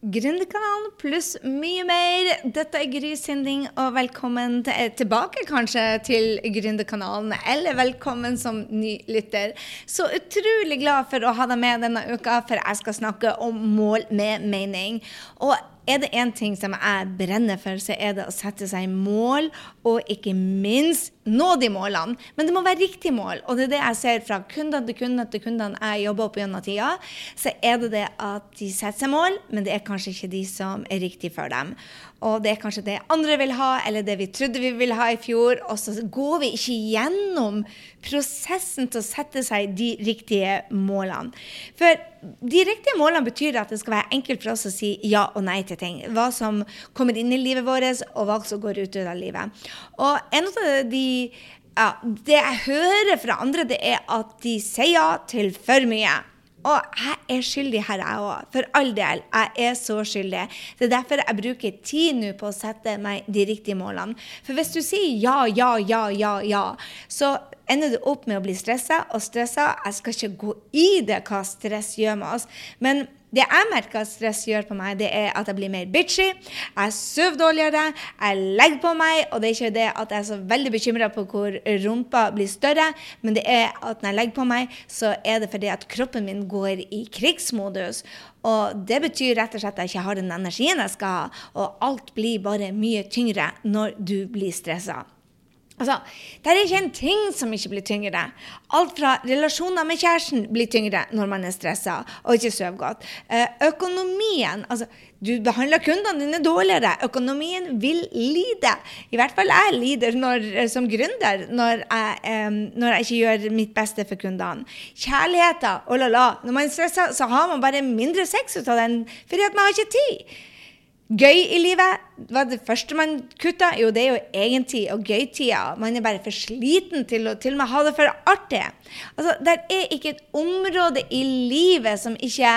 Gründerkanalen pluss mye mer. Dette er Gry Sinding, og velkommen til, tilbake kanskje til Gründerkanalen. Eller velkommen som ny lytter. Så utrolig glad for å ha deg med denne uka, for jeg skal snakke om mål med mening. Og er det én ting som jeg brenner for, så er det å sette seg mål, og ikke minst nå de målene. Men det må være riktige mål. Og det er det jeg ser fra kundene til kundene til kundene jeg jobber opp gjennom tida. Så er det det at de setter seg mål, men det er kanskje ikke de som er riktige for dem. Og det er kanskje det andre vil ha, eller det vi trodde vi ville ha i fjor. Og så går vi ikke gjennom prosessen til å sette seg de riktige målene. For de riktige målene betyr at det skal være enkelt for oss å si ja og nei til ting. Hva som kommer inn i livet vårt, og hva som går ut av livet. Og en av de ja, Det jeg hører fra andre, det er at de sier ja til for mye. Og jeg er skyldig her, jeg òg. For all del. Jeg er så skyldig. Det er derfor jeg bruker tid nå på å sette meg de riktige målene. For hvis du sier ja, ja, ja, ja, ja, så ender du opp med å bli stressa og stressa. Jeg skal ikke gå i det hva stress gjør med oss. men det jeg merker at stress gjør på meg, det er at jeg blir mer bitchy. Jeg sover dårligere, jeg legger på meg, og det er ikke det at jeg er så veldig bekymra på hvor rumpa blir større, men det er at når jeg legger på meg, så er det fordi at kroppen min går i krigsmodus. Og det betyr rett og slett at jeg ikke har den energien jeg skal ha, og alt blir bare mye tyngre når du blir stressa. Altså, Det er ikke en ting som ikke blir tyngre. Alt fra relasjoner med kjæresten blir tyngre når man er stressa og ikke sover godt. Eh, økonomien altså, Du behandler kundene dine dårligere. Økonomien vil lide. I hvert fall jeg lider når, som gründer når jeg, når jeg ikke gjør mitt beste for kundene. Kjærligheten, oh la la. Når man er stressa, så har man bare mindre sex ut av den fordi at man har ikke tid gøy i livet. Hva det første man kutter? Jo, det er jo egentid og gøytida. Man er bare for sliten til å til og med ha det for artig. Altså, det er ikke et område i livet som ikke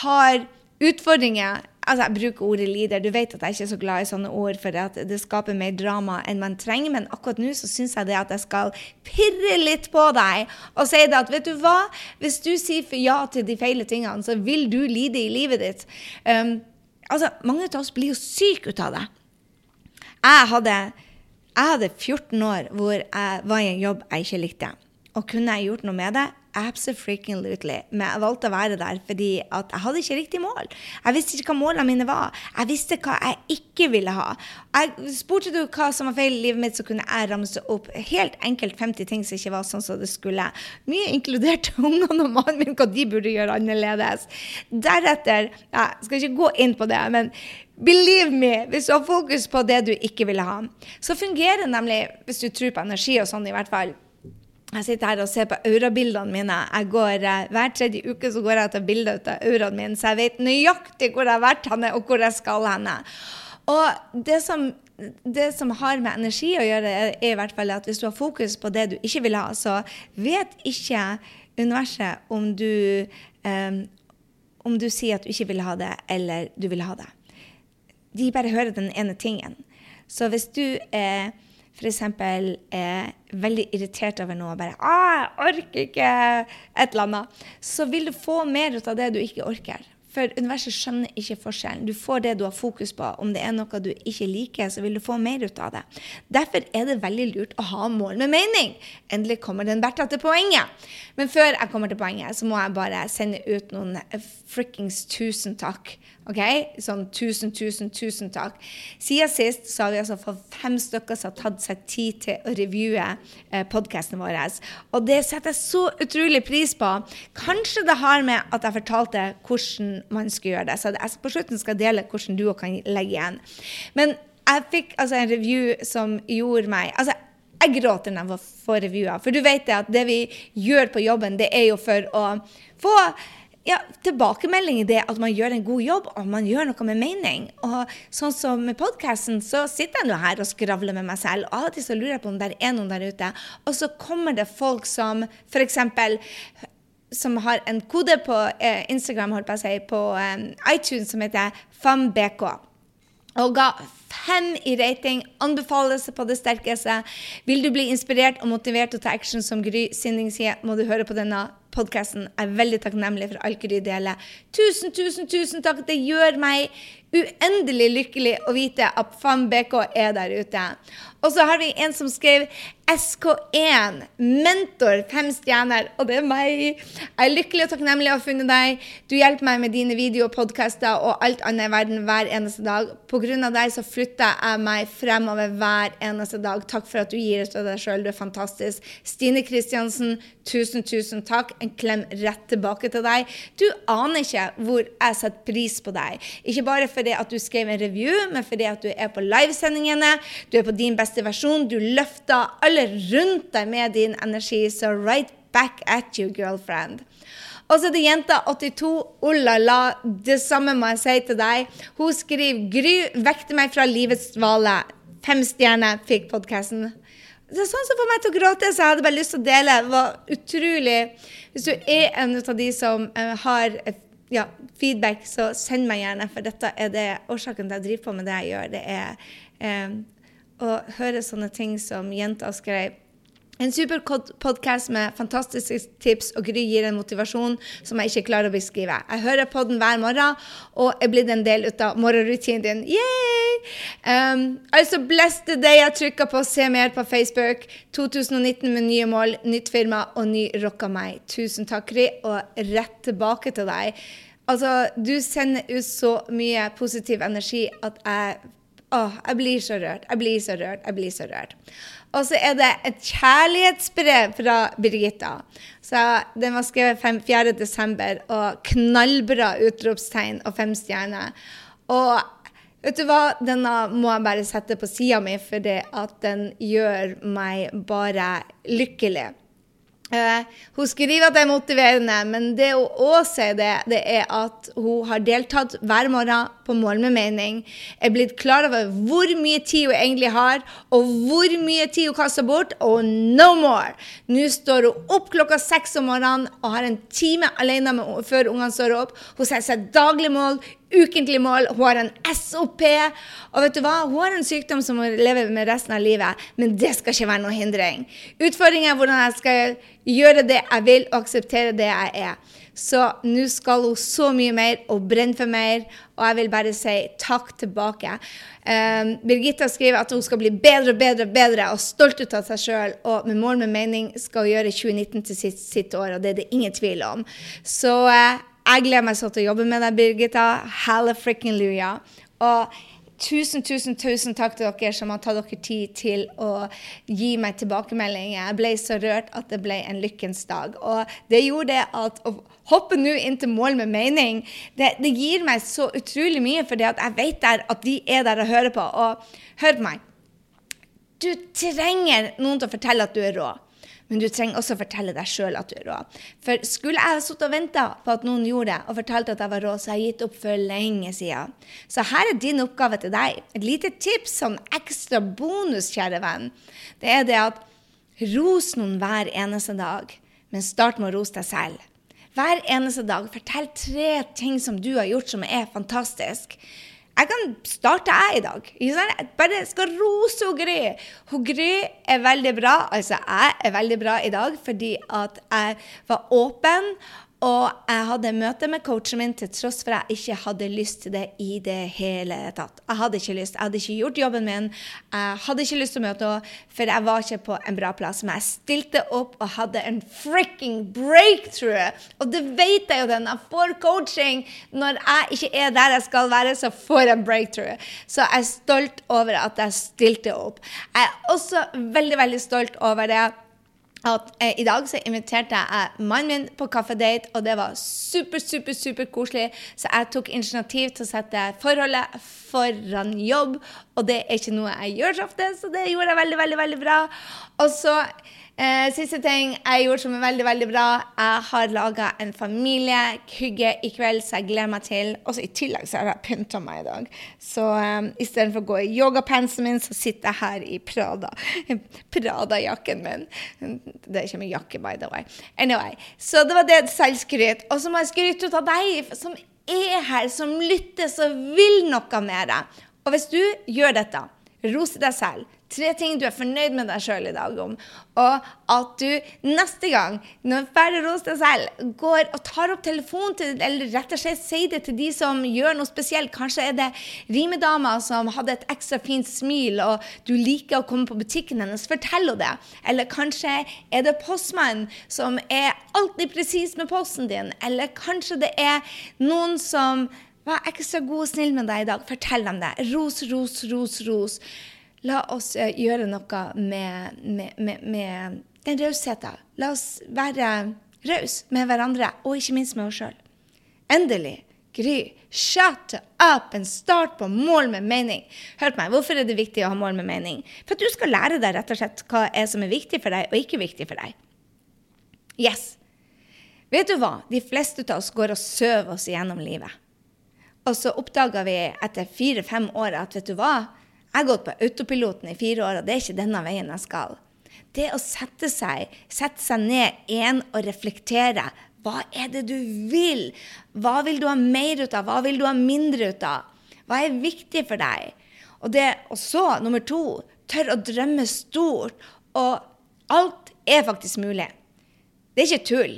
har utfordringer. Altså, Jeg bruker ordet lider. Du vet at jeg ikke er så glad i sånne ord, for det skaper mer drama enn man trenger. Men akkurat nå så syns jeg det at jeg skal pirre litt på deg og si det at vet du hva, hvis du sier ja til de feile tingene, så vil du lide i livet ditt. Um, altså, Mange av oss blir jo syke ut av det. Jeg hadde, jeg hadde 14 år hvor jeg var i en jobb jeg ikke likte. Og kunne jeg gjort noe med det? Absolutely. Men jeg valgte å være der fordi jeg hadde ikke riktig mål. Jeg visste ikke hva målene mine var. Jeg visste hva jeg ikke ville ha. Jeg Spurte du hva som var feil i livet mitt, så kunne jeg ramse opp helt enkelt 50 ting som ikke var sånn som det skulle. Mye inkludert ungene og mannen min, hva de burde gjøre annerledes. Deretter Jeg skal ikke gå inn på det, men Believe me, hvis du har fokus på det du ikke ville ha, så fungerer nemlig, hvis du tror på energi og sånn i hvert fall, jeg sitter her og ser på aurabildene mine. Jeg går, eh, hver tredje uke så går jeg og tar bilder av auraen min, så jeg vet nøyaktig hvor jeg har vært henne, og hvor jeg skal henne. Og det som, det som har med energi å gjøre, er, i hvert fall at hvis du har fokus på det du ikke vil ha, så vet ikke universet om du, um, om du sier at du ikke vil ha det, eller du vil ha det. De bare hører den ene tingen. Så hvis du er eh, f.eks. er veldig irritert over noe og bare 'Jeg orker ikke et eller annet', så vil du få mer ut av det du ikke orker. For universet skjønner ikke forskjellen. Du får det du har fokus på. Om det er noe du ikke liker, så vil du få mer ut av det. Derfor er det veldig lurt å ha mål med mening. Endelig kommer den Bertha til poenget. Men før jeg kommer til poenget, så må jeg bare sende ut noen frikkings tusen takk OK? Sånn tusen, tusen, tusen takk. Siden sist så har vi altså fått fem stykker som har tatt seg tid til å revue eh, podkasten vår. Og det setter jeg så utrolig pris på. Kanskje det har med at jeg fortalte hvordan man skal gjøre det. Så jeg på slutten skal dele hvordan du kan legge igjen. Men jeg fikk altså en review som gjorde meg altså jeg gråter når jeg får revyer. For du vet det at det vi gjør på jobben, det er jo for å få ja, tilbakemelding i det at man gjør en god jobb, og man gjør noe med mening. Og sånn som med podkasten, så sitter jeg nå her og skravler med meg selv. Og av og til så lurer jeg på om det er noen der ute. Og så kommer det folk som f.eks. Som har en kode på eh, Instagram, holdt på å si, på eh, iTunes som heter FAMBK og ga fem i rating. Anbefales på det sterkeste. Vil du bli inspirert og motivert til å ta action, som Gry Sinding sier, må du høre på denne podkasten. Jeg er veldig takknemlig for alt Gry deler. Tusen, tusen, tusen takk. Det gjør meg uendelig lykkelig å vite at FAM BK er der ute. Og så har vi en som skrev SK1, mentor, fem stjerner. Og det er meg. Jeg er lykkelig og takknemlig å ha funnet deg. Du hjelper meg med dine videoer, podkaster og alt annet i verden hver eneste dag. På grunn av deg så flytter jeg meg fremover hver eneste dag. Takk for at du gir det til deg sjøl. Du er fantastisk. Stine Kristiansen, tusen, tusen takk. En klem rett tilbake til deg. Du aner ikke hvor jeg setter pris på deg. Ikke bare fordi at du skrev en review, men fordi at du er på livesendingene. Du er på din beste versjon. Du løfter alle rundt deg med din energi. Så right back at you, girlfriend. Og så er det jenta 82. Oh la la, det samme må jeg si til deg. Hun skriver Gry vekte meg fra livets dvale. Fem stjerner fikk podkasten. Det er sånn som får meg til å gråte, så jeg hadde bare lyst til å dele. Det var utrolig Hvis du er en av de som uh, har ja, feedback, så send meg gjerne, for dette er det årsaken til at jeg driver på med det jeg gjør. Det er eh, å høre sånne ting som jenta skrev. En super podkast med fantastiske tips, og Gry gir en motivasjon som jeg ikke klarer å beskrive. Jeg hører på den hver morgen og er blitt en del av morgenrutinen din. Yay! Um, altså, bless the day jeg trykka på se mer på Facebook. 2019 med nye mål, nytt firma og ny rocka meg. Tusen takk, Gry, og rett tilbake til deg. Altså, du sender ut så mye positiv energi at jeg Åh, jeg blir så rørt. Jeg blir så rørt. Jeg blir så rørt. Og så er det et kjærlighetsbrev fra Birgitta. Så Den var skrevet 4.12., og knallbra utropstegn og fem stjerner. Og vet du hva, denne må jeg bare sette på sida mi, fordi at den gjør meg bare lykkelig. Uh, hun skriver at det er motiverende, men det hun òg sier, det, det, er at hun har deltatt hver morgen på Mål med mening, er blitt klar over hvor mye tid hun egentlig har, og hvor mye tid hun kaster bort, og no more! Nå står hun opp klokka seks om morgenen og har en time alene med, før ungene står opp. Hun setter seg daglig mål, ukentlig mål, hun har en SOP. Og vet du hva? Hun har en sykdom som hun lever med resten av livet, men det skal ikke være noe hindring. Utfordringen er hvordan jeg skal gjøre det jeg vil, og akseptere det jeg er. Så nå skal hun så mye mer og brenne for mer, og jeg vil bare si takk tilbake. Um, Birgitta skriver at hun skal bli bedre og bedre og bedre og stolt ut av seg sjøl. Og med mål med mening skal hun gjøre 2019 til sitt, sitt år, og det er det ingen tvil om. Så uh, jeg gleder meg så til å jobbe med deg, Birgitta. Halla frikken luja. Og tusen, tusen, tusen takk til dere som har tatt dere tid til å gi meg tilbakemeldinger. Jeg ble så rørt at det ble en lykkens dag. Og det gjorde at å hoppe nå inn til mål med mening, det, det gir meg så utrolig mye, for jeg vet der at de er der og hører på. Og hør på meg. Du trenger noen til å fortelle at du er rå. Men du trenger også å fortelle deg sjøl at du er rå. For skulle jeg sittet og venta på at noen gjorde det, og fortalte at jeg var rå, så har jeg gitt opp for lenge siden. Så her er din oppgave til deg. Et lite tips, sånn ekstra bonus, kjære venn. Det er det at ros noen hver eneste dag, men start med å rose deg selv. Hver eneste dag, fortell tre ting som du har gjort som er fantastisk. Jeg kan starte jeg i dag. Jeg bare skal rose hun Gry. Hun Gry er veldig bra. Altså, jeg er veldig bra i dag fordi at jeg var åpen og jeg hadde møte med coachen min til tross for at jeg ikke hadde lyst til det i det hele tatt. Jeg hadde ikke lyst. Jeg hadde ikke gjort jobben min. Jeg hadde ikke lyst til å møte henne, for jeg var ikke på en bra plass. Men jeg stilte opp og hadde en fricking breakthrough. Og det vet jeg jo den. Jeg får coaching når jeg ikke er der jeg skal være, så får jeg breakthrough. Så jeg er stolt over at jeg stilte opp. Jeg er også veldig, veldig stolt over det at eh, i dag så inviterte jeg mannen min på kaffedate, og det var super, super, super koselig. Så jeg tok initiativ til å sette forholdet foran jobb, og det er ikke noe jeg gjør så ofte, så det gjorde jeg veldig, veldig, veldig bra. Og så Eh, siste ting jeg gjorde som er veldig veldig bra. Jeg har laga en familiekugge i kveld, så jeg gleder meg til. Og i tillegg så har jeg pynta meg i dag. Så um, istedenfor å gå i yogapantsen min, så sitter jeg her i Prada. Prada-jakken min. Det er ikke min jakke, by the way. Anyway, Så det var det selvskryt. Og så må jeg skryte ut av deg som er her, som lytter, som vil noe deg. Og hvis du gjør dette, rose deg selv Tre ting du er fornøyd med deg sjøl i dag om. Og at du neste gang, når du er ferdig hos deg selv, går og tar opp telefonen til Eller rett og slett sier det til de som gjør noe spesielt. Kanskje er det rimedama som hadde et ekstra fint smil, og du liker å komme på butikken hennes. Fortell henne det. Eller kanskje er det postmannen som er alltid presis med posten din. Eller kanskje det er noen som var ekstra god og snill med deg i dag. Fortell dem det. Ros, ros, ros, ros. La oss uh, gjøre noe med, med, med, med den rausheten. La oss være rause med hverandre, og ikke minst med oss sjøl. Endelig. Gry, shut up and start på mål med mening. Hør på meg, Hvorfor er det viktig å ha mål med mening? For at du skal lære deg rett og slett hva er som er viktig for deg, og ikke viktig for deg. Yes. Vet du hva? De fleste av oss går og søver oss gjennom livet. Og så oppdaga vi etter fire-fem år at vet du hva, jeg har gått på autopiloten i fire år, og det er ikke denne veien jeg skal. Det å sette seg, sette seg ned én og reflektere. Hva er det du vil? Hva vil du ha mer ut av? Hva vil du ha mindre ut av? Hva er viktig for deg? Og, det, og så, nummer to, tør å drømme stort. Og alt er faktisk mulig. Det er ikke tull.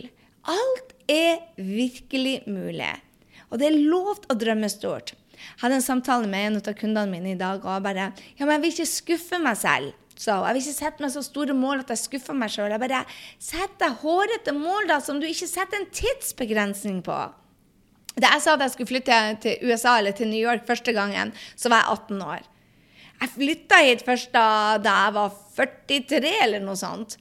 Alt er virkelig mulig. Og det er lov å drømme stort. Hadde en samtale med en av kundene mine i dag, og bare Ja, men jeg vil ikke skuffe meg selv. Så jeg vil ikke sette meg så store mål at jeg skuffer meg sjøl. Jeg bare setter deg hårete mål da, som du ikke setter en tidsbegrensning på. Da jeg sa at jeg skulle flytte til USA eller til New York første gangen, så var jeg 18 år. Jeg flytta hit først da, da jeg var 43, eller noe sånt.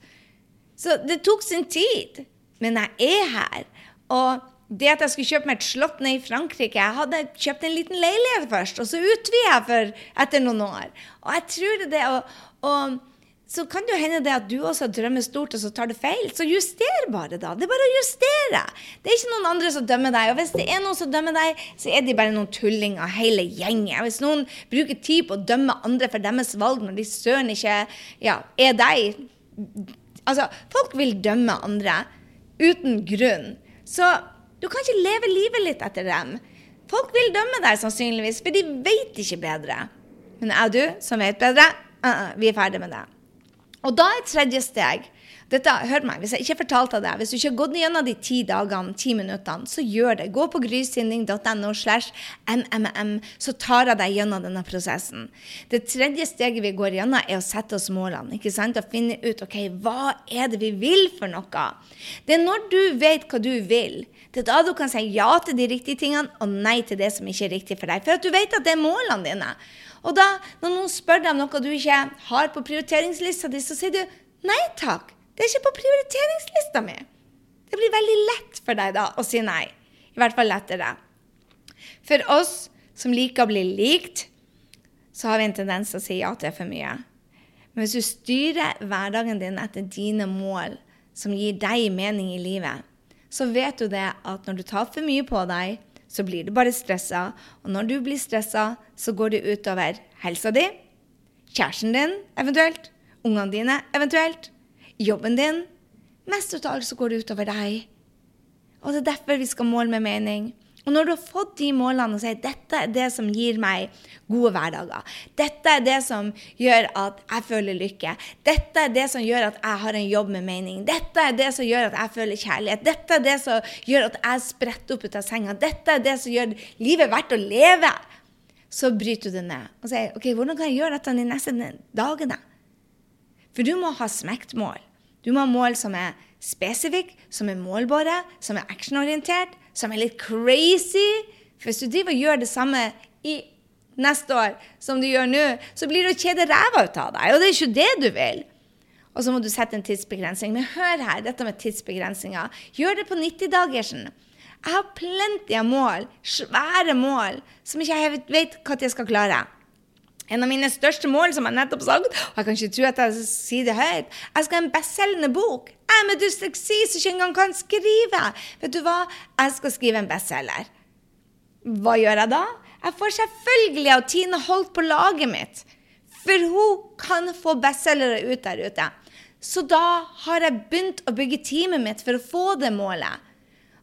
Så det tok sin tid. Men jeg er her. Og det at jeg skulle kjøpe meg et slott nede i Frankrike Jeg hadde kjøpt en liten leilighet først, og så utvider jeg for etter noen år. Og jeg tror det og, og så kan det jo hende det at du også drømmer stort, og så tar det feil. Så juster bare, da. Det er bare å justere. Det er ikke noen andre som dømmer deg. Og hvis det er noen som dømmer deg, så er de bare noen tullinger, hele gjengen. Hvis noen bruker tid på å dømme andre for deres valg når de søren ikke ja, er deg Altså, folk vil dømme andre uten grunn. Så du kan ikke leve livet litt etter dem. Folk vil dømme deg sannsynligvis, for de vet ikke bedre. Men jeg og du, som vet bedre, uh -uh, vi er ferdig med det. Og da er tredje steg dette, hør meg, Hvis jeg ikke fortalte det, hvis du ikke har gått gjennom de ti dagene, ti minuttene, så gjør det. Gå på grysynding.no så tar jeg deg gjennom denne prosessen. Det tredje steget vi går gjennom, er å sette oss målene. ikke sant? Og finne ut ok, hva er det vi vil for noe. Det er når du vet hva du vil, det er da du kan si ja til de riktige tingene og nei til det som ikke er riktig for deg. For at du vet at det er målene dine. Og da, når noen spør deg om noe du ikke har på prioriteringslista di, så sier du nei takk. Det er ikke på prioriteringslista mi. Det blir veldig lett for deg da å si nei. I hvert fall lettere. For oss som liker å bli likt, så har vi en tendens til å si ja til for mye. Men hvis du styrer hverdagen din etter dine mål, som gir deg mening i livet, så vet du det at når du tar for mye på deg, så blir du bare stressa. Og når du blir stressa, så går det utover helsa di, kjæresten din eventuelt, ungene dine eventuelt, jobben din. Mest av alt så går det utover deg. Og det er derfor vi skal måle med mening. Og når du har fått de målene og sier dette er det som gir meg gode hverdager, dette er det som gjør at jeg føler lykke, dette er det som gjør at jeg har en jobb med mening, dette er det som gjør at jeg føler kjærlighet, dette er det som gjør at jeg spretter opp ut av senga, dette er det som gjør livet verdt å leve, så bryter du det ned og sier OK, hvordan kan jeg gjøre dette de neste dagene? For du må ha smektmål. Du må ha mål som er spesifikke, som er målbare, som er actionorientert, som er litt crazy. For hvis du driver og gjør det samme i neste år som du gjør nå, så blir det å kjede ræva ut av deg. Og det er ikke det du vil. Og så må du sette en tidsbegrensning. Men hør her, dette med tidsbegrensninger. Gjør det på 90-dagersen. Jeg har plenty av mål, svære mål, som ikke jeg vet når jeg skal klare. En av mine største mål, som jeg nettopp sagt, og jeg kan ikke tro at jeg sier det høyt Jeg skal ha en bestselgende bok. Jeg med dysleksi som ikke engang kan skrive. Vet du hva? Jeg skal skrive en bestselger. Hva gjør jeg da? Jeg får selvfølgelig av Tine Holt på laget mitt. For hun kan få bestselgere ut der ute. Så da har jeg begynt å bygge teamet mitt for å få det målet.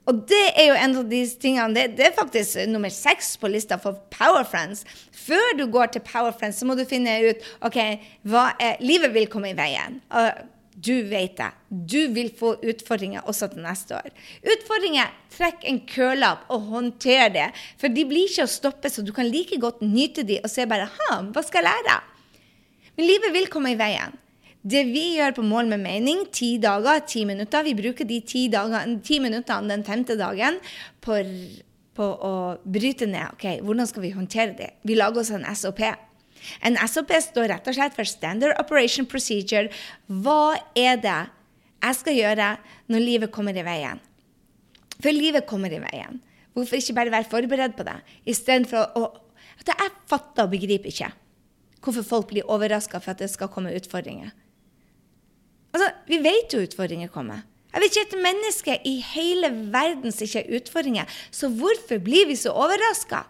Og det er jo en av disse tingene det, det, er faktisk nummer seks på lista for Power Friends. Før du går til Power Friends, så må du finne ut ok, hva er, livet vil komme i veien. Og du vet det. Du vil få utfordringer også til neste år. Utfordringer, trekk en kølapp og håndter det. For de blir ikke å stoppe, så du kan like godt nyte de og se bare ha, hva skal jeg lære? Men livet vil komme i veien. Det vi gjør på Mål med mening, ti dager, ti minutter Vi bruker de ti, dagene, ti minuttene den femte dagen på, på, å bryte ned. ok, Hvordan skal vi håndtere det? Vi lager oss en SOP. En SOP står rett og slett for Standard Operation Procedure. Hva er det jeg skal gjøre når livet kommer i veien? For livet kommer i veien. Hvorfor ikke bare være forberedt på det? Istedenfor å at Jeg fatter og begriper ikke hvorfor folk blir overraska for at det skal komme utfordringer. Altså, Vi vet jo utfordringer kommer. Jeg vet ikke et menneske i hele verden som ikke har utfordringer, så hvorfor blir vi så overraska?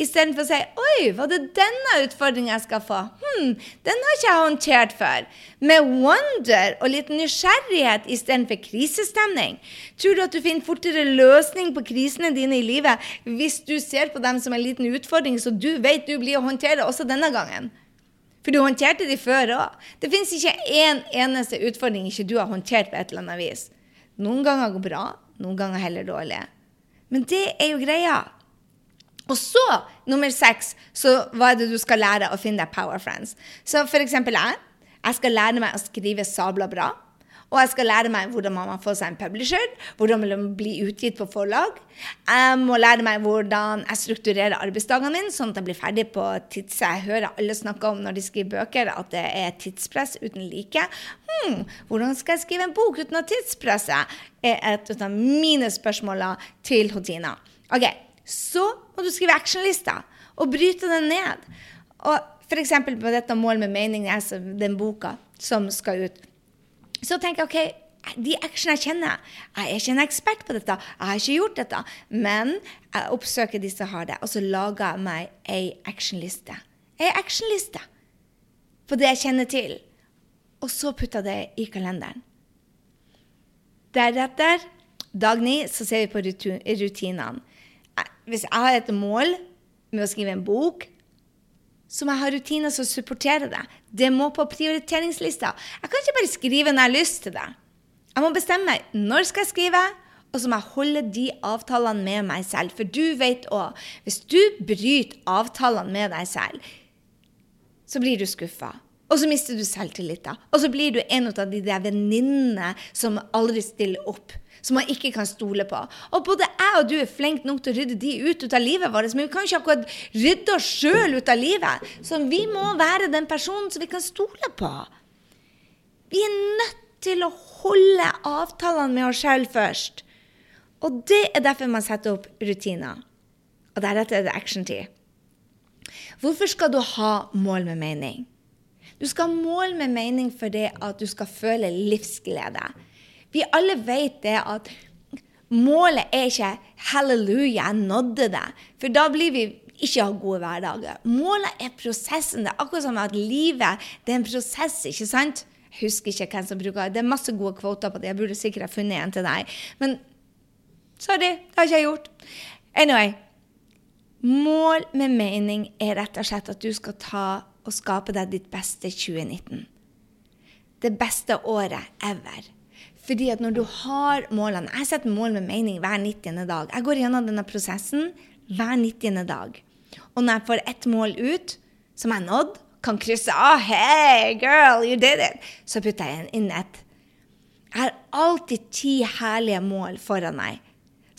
Istedenfor å si 'oi, var det denne utfordringa jeg skal få'? Hm, den har ikke jeg håndtert før. Med wonder og litt nysgjerrighet istedenfor krisestemning. Tror du at du finner fortere løsning på krisene dine i livet hvis du ser på dem som en liten utfordring, så du vet du blir å håndtere også denne gangen? For du håndterte de før òg. Det fins ikke én eneste utfordring ikke du har håndtert på et eller annet vis. Noen ganger går bra, noen ganger heller dårlig. Men det er jo greia. Og så, nummer seks, så hva er det du skal lære å finne deg power friends. Så for eksempel jeg. Jeg skal lære meg å skrive sabla bra. Og jeg skal lære meg hvordan man får seg en publisher, hvordan man blir utgitt på forlag. Jeg må lære meg hvordan jeg strukturerer arbeidsdagene mine, sånn at jeg blir ferdig på tids. Jeg hører alle snakke om når de skriver bøker, at det er tidspress uten like. Hmm, hvordan skal jeg skrive en bok uten å tidspresse? er et av mine spørsmål til Hotina. Ok, Så må du skrive actionlista og bryte den ned. Og F.eks. på dette målet med mening, den boka som skal ut så tenker jeg OK, de actionene jeg kjenner Jeg er ikke en ekspert på dette, jeg har ikke gjort dette. Men jeg oppsøker de som har det, og så lager jeg meg ei actionliste. Ei actionliste på det jeg kjenner til. Og så putter jeg det i kalenderen. Deretter, dag ni, så ser vi på rutinene. Hvis jeg har et mål med å skrive en bok, så må jeg har rutiner som supporterer det. Det må på prioriteringslista. Jeg kan ikke bare skrive når jeg har lyst til det. Jeg må bestemme når skal jeg skrive, og så må jeg holde de avtalene med meg selv. For du vet òg, hvis du bryter avtalene med deg selv, så blir du skuffa. Og så mister du selvtilliten. Og så blir du en av de der venninnene som aldri stiller opp som man ikke kan stole på. Og både jeg og du er flinke nok til å rydde de ut, ut av livet vårt, men vi kan ikke akkurat rydde oss sjøl ut av livet. Så vi må være den personen som vi kan stole på. Vi er nødt til å holde avtalene med oss sjøl først. Og det er derfor man setter opp rutiner. Og deretter er det actiontid. Hvorfor skal du ha mål med mening? Du skal ha mål med mening for det at du skal føle livsglede. Vi alle vet det at målet er ikke 'halleluja, jeg nådde det'. For da blir vi ikke ha gode hverdager. Målet er prosessen. Det er akkurat som at livet det er en prosess, ikke sant? Jeg husker ikke hvem som bruker det. Det er masse gode kvoter på det. Jeg burde sikkert ha funnet en til deg. Men sorry, det har ikke jeg gjort. Anyway. Mål med mening er rett og slett at du skal ta og skape deg ditt beste 2019. Det beste året ever. Fordi at når du har målene Jeg setter mål med mening hver 90. dag. Jeg går gjennom denne prosessen hver 90. dag. Og når jeg får ett mål ut, som jeg har nådd, kan krysse av oh, Hey, girl, you did it! Så putter jeg inn et. Jeg har alltid ti herlige mål foran meg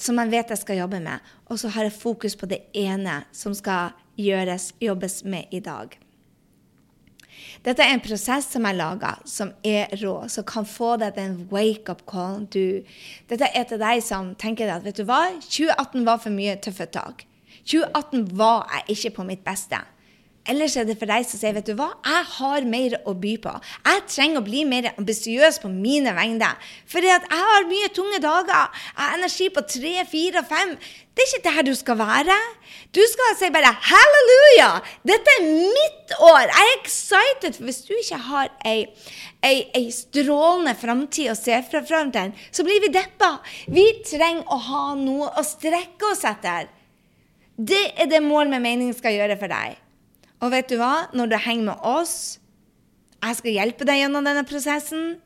som jeg vet jeg skal jobbe med. Og så har jeg fokus på det ene som skal gjøres, jobbes med i dag. Dette er en prosess som jeg laga, som er rå, som kan få deg til en wake-up call. Du, dette er til deg som tenker at vet du hva, 2018 var for mye tøffe tak. 2018 var jeg ikke på mitt beste. Eller så er det for deg som sier vet du hva, jeg har mer å by på. Jeg trenger å bli mer ambisiøs på mine vegne. For jeg har mye tunge dager. Jeg har energi på tre, fire og fem. Det er ikke der du skal være. Du skal si bare 'halleluja'! Dette er mitt år! Jeg er excited! For hvis du ikke har ei, ei, ei strålende framtid å se fra til, så blir vi deppa. Vi trenger å ha noe å strekke oss etter. Det er det mål med mening skal gjøre for deg. Og vet du hva? Når du henger med oss, jeg skal hjelpe deg gjennom denne prosessen,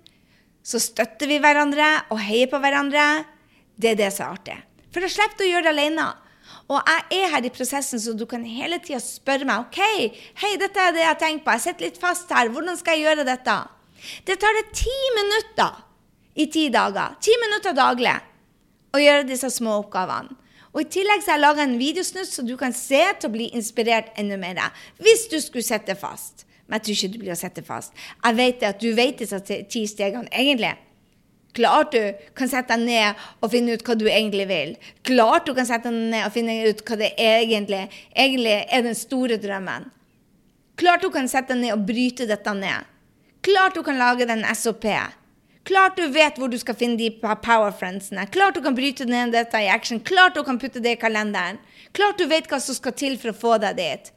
så støtter vi hverandre og heier på hverandre. Det er det som er artig. For da slipper du å gjøre det alene. Og jeg er her i prosessen, så du kan hele tida spørre meg OK, hei, dette er det jeg har tenkt på. Jeg sitter litt fast her. Hvordan skal jeg gjøre dette? Det tar deg ti minutter i ti dager. Ti minutter daglig å gjøre disse små oppgavene. Og I tillegg så har jeg laga en videosnutt, så du kan se til å bli inspirert enda mer. Hvis du skulle sette fast. Men jeg tror ikke du blir å sette fast. Jeg vet at du vet disse ti stegene egentlig. Klart du kan sette deg ned og finne ut hva du egentlig vil. Klart du kan sette deg ned og finne ut hva det egentlig, egentlig er den store drømmen. Klart du kan sette deg ned og bryte dette ned. Klart du kan lage den SOP. Klart du vet hvor du skal finne de powerfriendsene. Klart du kan bryte ned dette i action. Klart du kan putte det i kalenderen. Klart du vet hva som skal til for å få deg dit.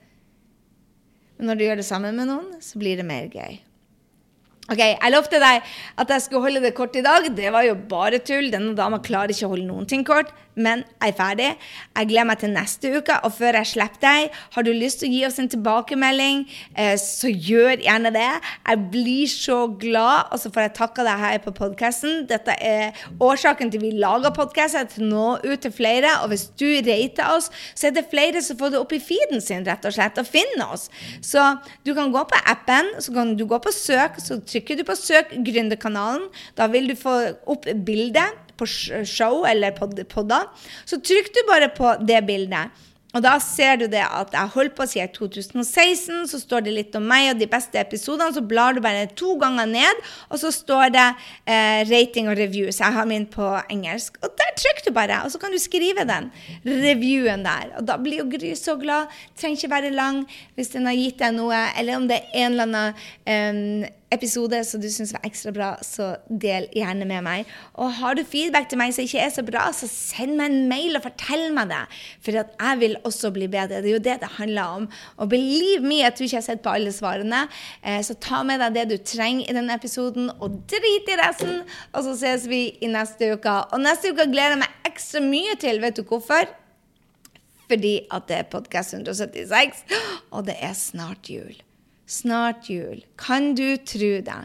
Men når du gjør det sammen med noen, så blir det mer gøy. Ok, Jeg lovte deg at jeg skulle holde det kort i dag. Det var jo bare tull. Denne dama klarer ikke å holde noen ting kort. Men jeg er ferdig. Jeg gleder meg til neste uke. Og før jeg slipper deg, har du lyst til å gi oss en tilbakemelding, eh, så gjør gjerne det. Jeg blir så glad, og så får jeg takke deg her på podkasten. Dette er årsaken til vi lager podkaster, til å nå ut til flere. Og hvis du rater oss, så er det flere som får det opp i feeden sin, rett og slett, og finner oss. Så du kan gå på appen, så kan du gå på søk. så trykker du på 'søk gründerkanalen'. Da vil du få opp bildet på show eller podda. Så trykk du bare på det bildet. Og da ser du det at jeg holdt på siden 2016. Så står det litt om meg og de beste episodene. Så blar du bare to ganger ned, og så står det eh, rating og reviews. Jeg har min på engelsk. Og der trykker du bare, og så kan du skrive den reviewen der. Og da blir jo Gry så glad. Trenger ikke være lang hvis den har gitt deg noe, eller om det er en eller annen eh, episode som du syns var ekstra bra, så del gjerne med meg. Og har du feedback til meg som ikke er så bra, så send meg en mail og fortell meg det. For at jeg vil også bli bedre. Det er jo det det handler om. Og believe me, jeg tror ikke har sett på alle svarene. Eh, så ta med deg det du trenger i denne episoden, og drit i resten. Og så ses vi i neste uke. Og neste uke gleder jeg meg ekstra mye til. Vet du hvorfor? Fordi at det er podkast 176, og det er snart jul. Snart jul. Kan du tro det?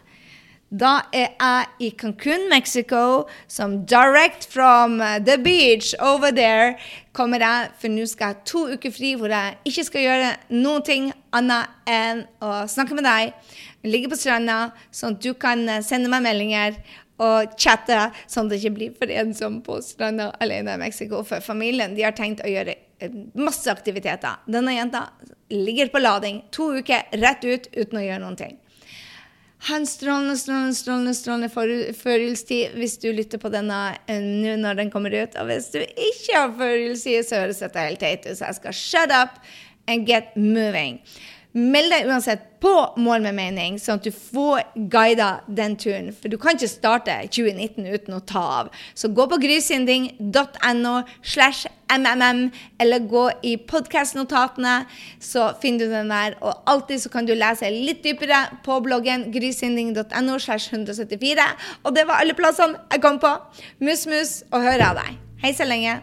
Da er jeg i Cancún, Mexico, som direct from uh, the beach over there kommer jeg, for nå skal jeg ha to uker fri hvor jeg ikke skal gjøre ting annet enn å snakke med deg, ligge på stranda, sånn at du kan uh, sende meg meldinger og chatte, sånn at det ikke blir for ensom på stranda alene i Mexico. For familien de har tenkt å gjøre uh, masse aktiviteter. Denne jenta ligger på lading to uker rett ut uten å gjøre noen ting. Han strålende, strålende, strålende, strålende førjulstid hvis du lytter på denne eh, nå når den kommer ut. Og hvis du ikke har førjulstid, så høres dette helt teit ut, så jeg skal shut up and get moving. Meld deg uansett på Mål med mening, sånn at du får guida den turen. For du kan ikke starte 2019 uten å ta av. Så gå på grysynding.no slash mmm, eller gå i podkastnotatene, så finner du den der. Og alltid så kan du lese litt dypere på bloggen grysynding.no slash 174. Og det var alle plassene jeg kom på. Mus, mus, og hør av deg. Hei så lenge.